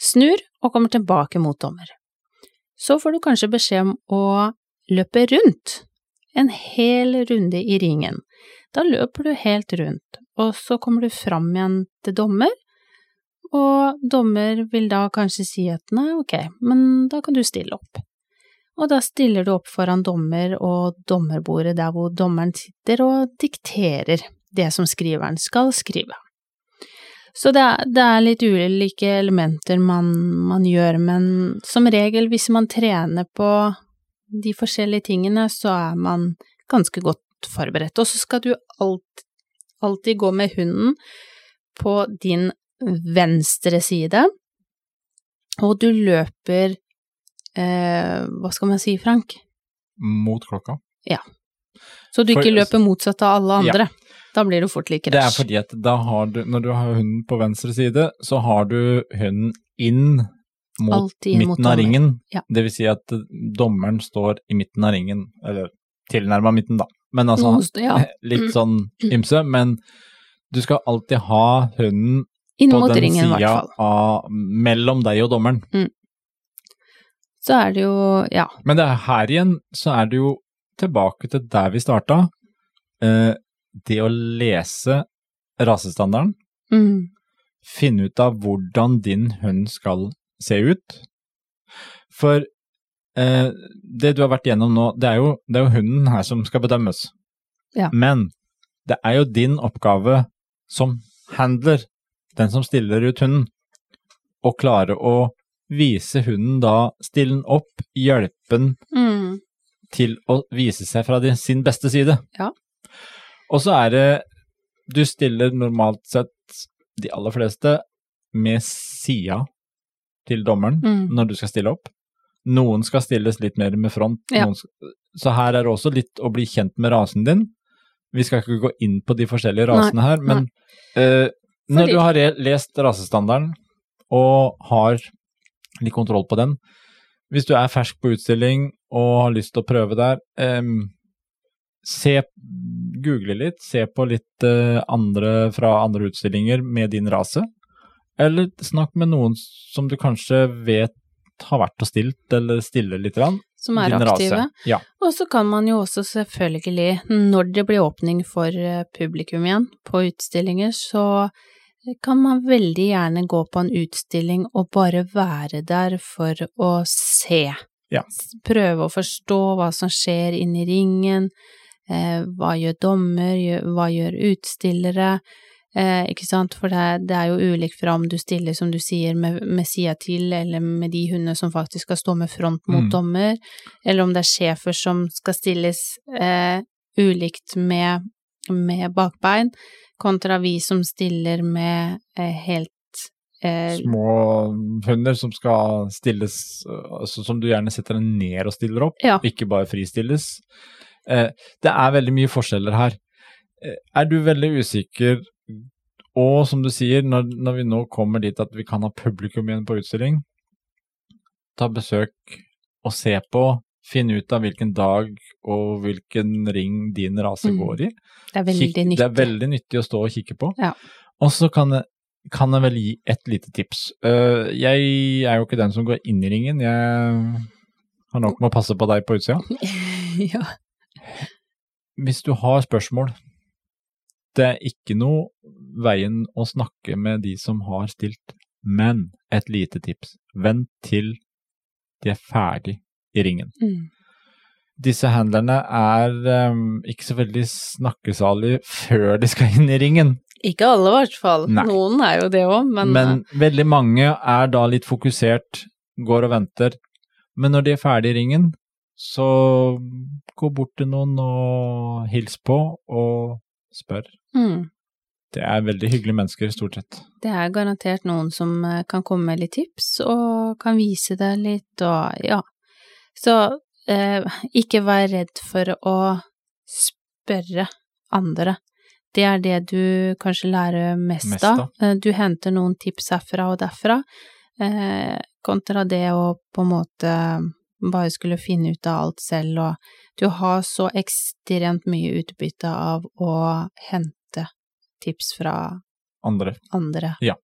snur og kommer tilbake mot dommer. Så får du kanskje beskjed om å løpe rundt, en hel runde i ringen. Da løper du helt rundt, og så kommer du fram igjen til dommer, og dommer vil da kanskje si at nei, ok, men da kan du stille opp. Og da stiller du opp foran dommer og dommerbordet der hvor dommeren sitter og dikterer det som skriveren skal skrive. Så det er, det er litt ulike elementer man, man gjør, men som regel hvis man trener på de forskjellige tingene, så er man ganske godt forberedt. Og så skal du alt, alltid gå med hunden på din venstre side, og du løper eh, Hva skal man si, Frank? Mot klokka. Ja. Så du For- ikke løper motsatt av alle andre. Da blir det fort litt Det er fordi at da har du, når du har hunden på venstre side, så har du hunden inn mot Alltid inn mot midten av ringen. Ja. Det vil si at dommeren står i midten av ringen, eller tilnærma midten, da. Men altså Noen ja, [LAUGHS] litt sånn ymse. Men du skal alltid ha hunden inn på den ringen, sida av mellom deg og dommeren. Så er det jo, ja, Men det er her igjen så er det jo tilbake til der vi starta. Eh, det å lese rasestandarden, mm, finne ut av hvordan din hund skal se ut. For eh, det du har vært gjennom nå, det er, jo, det er jo hunden her som skal bedømmes. Ja. Men det er jo din oppgave som handler, den som stiller ut hunden, å klare å vise hunden da, stille den opp, hjelpe den mm, til å vise seg fra din, sin beste side. Ja. Og så er det Du stiller normalt sett de aller fleste med sida til dommeren mm. når du skal stille opp. Noen skal stilles litt mer med front. Ja. Skal, så her er det også litt å bli kjent med rasen din. Vi skal ikke gå inn på de forskjellige rasene her, men uh, når du har lest rasestandarden og har litt kontroll på den, hvis du er fersk på utstilling og har lyst til å prøve der, um, se, google litt, se på litt uh, andre fra andre utstillinger med din rase, eller snakk med noen som du kanskje vet har vært og stilt, eller stiller litt. Grann, Som er din aktive. Ja. Og så kan man jo også selvfølgelig, når det blir åpning for eh, publikum igjen på utstillinger, så kan man veldig gjerne gå på en utstilling og bare være der for å se. Ja. Prøve å forstå hva som skjer inni ringen, eh, hva gjør dommer, hva gjør utstillere, eh, ikke sant, for det, det er jo ulikt fra om du stiller, som du sier, med, med sida til, eller med de hundene som faktisk skal stå med front mot Mm. dommer, eller om det er sjefer som skal stilles eh, ulikt med med bakbein, kontra vi som stiller med eh, helt eh, Små hunder som skal stilles, altså som du gjerne setter deg ned og stiller opp, Ja. ikke bare fristilles. Eh, det er veldig mye forskjeller her. Eh, er du veldig usikker, og som du sier, når, når vi nå kommer dit at vi kan ha publikum igjen på utstilling, ta besøk og se på, finne ut av hvilken dag og hvilken ring din rase Mm. går i. Det er veldig Kikk- nyttig. Det er veldig nyttig å stå og kikke på. Ja. Og så kan kan jeg vel gi et lite tips. Uh, jeg er jo ikke den som går inn i ringen, jeg har nok med å passe på deg på utsida. [LAUGHS] ja. Hvis du har spørsmål, det er ikke noe veien å snakke med de som har stilt, men et lite tips. Vent til de er ferdig i ringen. Mm. Disse handlerne er um, ikke så veldig snakkesalige før de skal inn i ringen. Ikke alle, i hvert fall. Nei. Noen er jo det òg, men, Men veldig mange er da litt fokusert, går og venter. Men når de er ferdig i ringen, så gå bort til noen og hils på og spør. eh, mm, Det er veldig hyggelige mennesker, stort sett. det er garantert noen som eh, kan komme med litt tips, og kan vise deg litt, og ja. Så eh, ikke vær redd for å spørre andre. Det er det du kanskje lærer mest, Mest av. Eh, Du henter noen tips herfra og derfra, eh, kontra det å på en måte bare skulle finne ut av alt selv, og du har så ekstremt mye utbytte av å hente tips fra Andre. andre. Ja.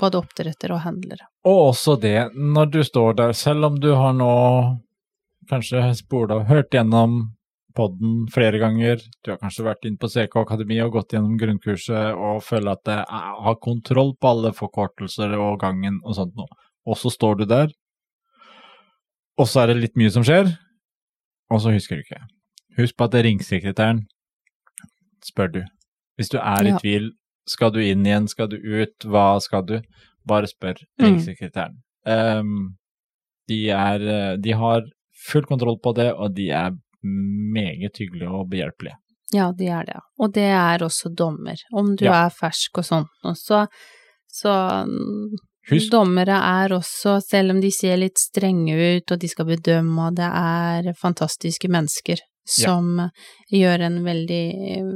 Både oppdrettere og handlere. Og også det, når du står der, selv om du har nå kanskje spola og hørt gjennom podden flere ganger, du har kanskje vært inn på CK Akademi og gått gjennom grunnkurset og føler at det er, har kontroll på alle forkortelser og gangen og sånt noe, og så står du der, og så er det litt mye som skjer, og så husker du ikke. Husk på at det er ringsekretæren spør du. Hvis du er i Ja. tvil, skal du inn igjen, skal du ut, hva skal du? Bare spør Mm. ringsekretæren. Ehm, de, er, eh, de har full kontroll på det, og de er meget hyggelige og behjelpelige. Ja, de er det. Og det er også dommer. Om du Ja. er fersk og sånt noe, så, så mm, Husk, Dommere er også, selv om de ser litt strenge ut og de skal bedømme, og det er fantastiske mennesker som gjør en veldig,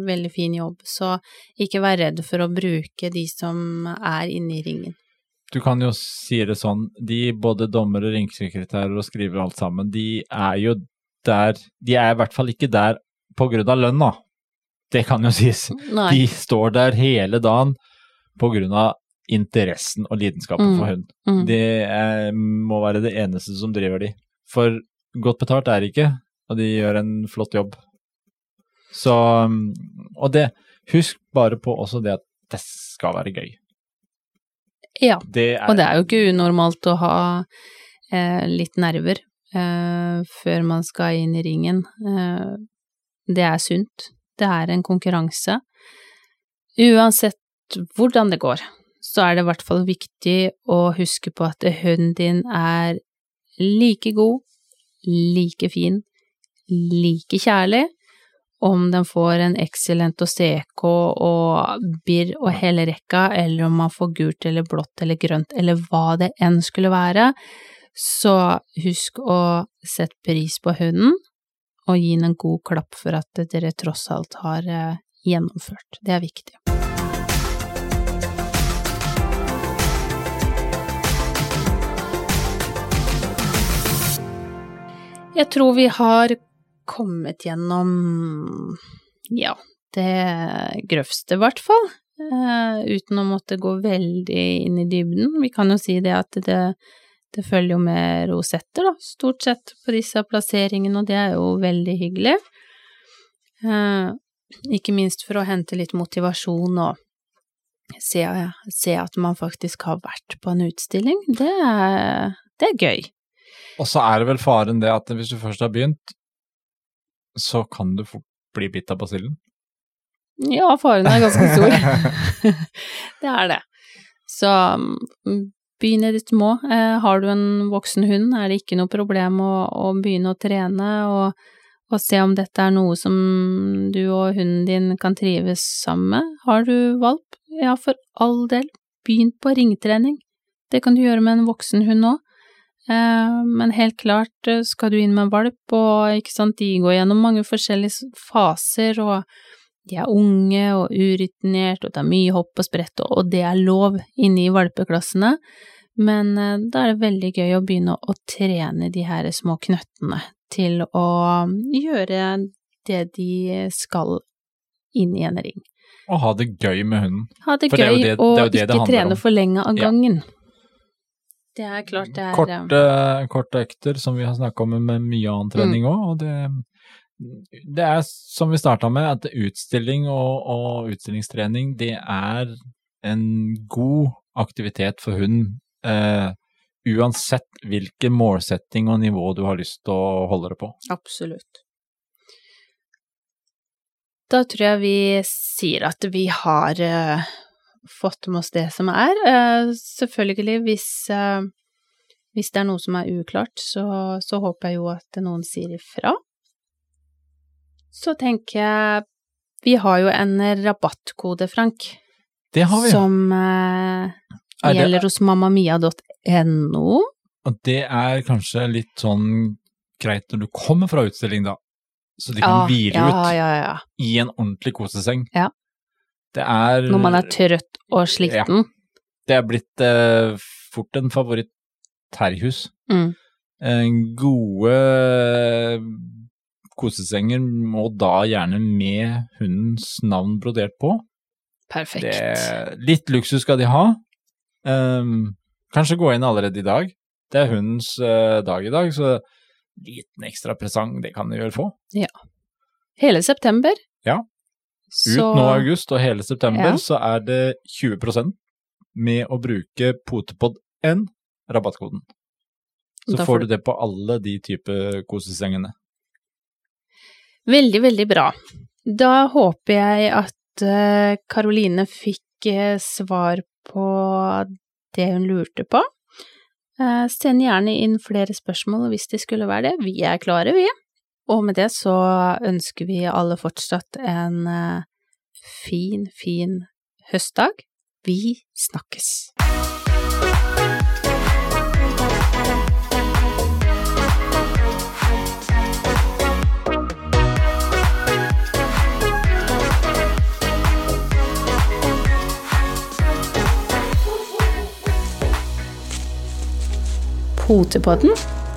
veldig fin jobb. Så ikke vær redd for å bruke de som er inne i ringen. du kan jo si det sånn, de både dommere, ringsekretærer og skriver alt sammen, de er jo der De er i hvert fall ikke der på grunn av lønna. Det kan jo sies. Nei. De står der hele dagen på grunn av interessen og lidenskapen Mm. for hund. Mm. Det er, må være det eneste som driver de. For godt betalt er det ikke, og de gjør en flott jobb. Så um, Og det, husk bare på også det at det skal være gøy. Ja. Det Og det er jo ikke unormalt å ha eh, litt nerver eh, før man skal inn i ringen. Eh, det er sunt. Det er en konkurranse. Uansett hvordan det går, så er det i hvert fall viktig å huske på at hunden din er like god, like fin, like kjærlig, om den får en excellent og CK og birr og hele rekka, eller om man får gult eller blått eller grønt, eller hva det enn skulle være, så husk å sette pris på hunden, og gi den en god klapp for at dere tross alt har eh, gjennomført. Det er viktig. Jeg tror vi har kommet gjennom, ja, det grøvste, i hvert fall. Eh, uten å måtte gå veldig inn i dybden. Vi kan jo si det at det, det følger jo med rosetter, da, stort sett på disse plasseringene, og det er jo veldig hyggelig. Eh, ikke minst for å hente litt motivasjon og se, se at man faktisk har vært på en utstilling. Det er, det er gøy. Og så er det vel faren det at hvis du først har begynt, så kan du fort bli bitt av basillen. Ja, faren er ganske stor. [LAUGHS] [LAUGHS] det er det. Så mm, begynn i det små. Eh, har du en voksen hund, er det ikke noe problem å, å begynne å trene og, og se om dette er noe som du og hunden din kan trives sammen med. Har du valp? Ja, for all del, begynn på ringtrening. Det kan du gjøre med en voksen hund òg. Eh, men helt klart, eh, skal du inn med valp, og sant, de går gjennom mange forskjellige faser, og de er unge og urutinert, og det er mye hopp og sprett, og det er lov inne i valpeklassene. Men eh, da er det veldig gøy å begynne å trene de her små knøttene til å gjøre det de skal inn i en ring. Og ha det gøy med hunden. Ha det For gøy, det- det og det det ikke trene for lenge av Ja. Det er klart det er Korte, korte økter, som vi har snakka om med mye annen trening òg, og det, det er som vi starta med, at utstilling og, og utstillingstrening, det er en god aktivitet for hund, eh, uansett hvilken målsetting og nivå du har lyst til å holde det på. Absolutt. Da tror jeg vi sier at vi har eh, fått med oss det som er. Eh, selvfølgelig, hvis, eh, hvis det er noe som er uklart, så, så håper jeg jo at noen sier ifra. Så tenker jeg Vi har jo en rabattkode, Frank, Det har vi. som eh, det- gjelder hos mammamia.no. Og det er kanskje litt sånn greit når du kommer fra utstilling, da. Så de kan hvile ja, ut ja, ja. i en ordentlig koseseng. Ja. Det er Når man er trøtt og sliten. Det er blitt eh, fort en favoritt her. Mm. Eh, gode kosesenger må da gjerne med hundens navn brodert på. Perfekt. Det, litt luksus skal de ha. Ehm, kanskje gå inn allerede i dag. Det er hundens eh, dag i dag, så liten ekstra presang, det kan de vel få. Hele september. Ja. Ut nå i august og hele september Ja. så er det 20% med å bruke Potepod1, rabattkoden. Så får får du det på alle de type kosesengene. Veldig, veldig bra. Da håper jeg at eh, Karoline fikk eh, svar på det hun lurte på. Eh, Send gjerne inn flere spørsmål hvis det skulle være det. Vi er klare, vi. Og med det så ønsker vi alle fortsatt en eh, fin, fin høstdag. Vi snakkes. Potepodden,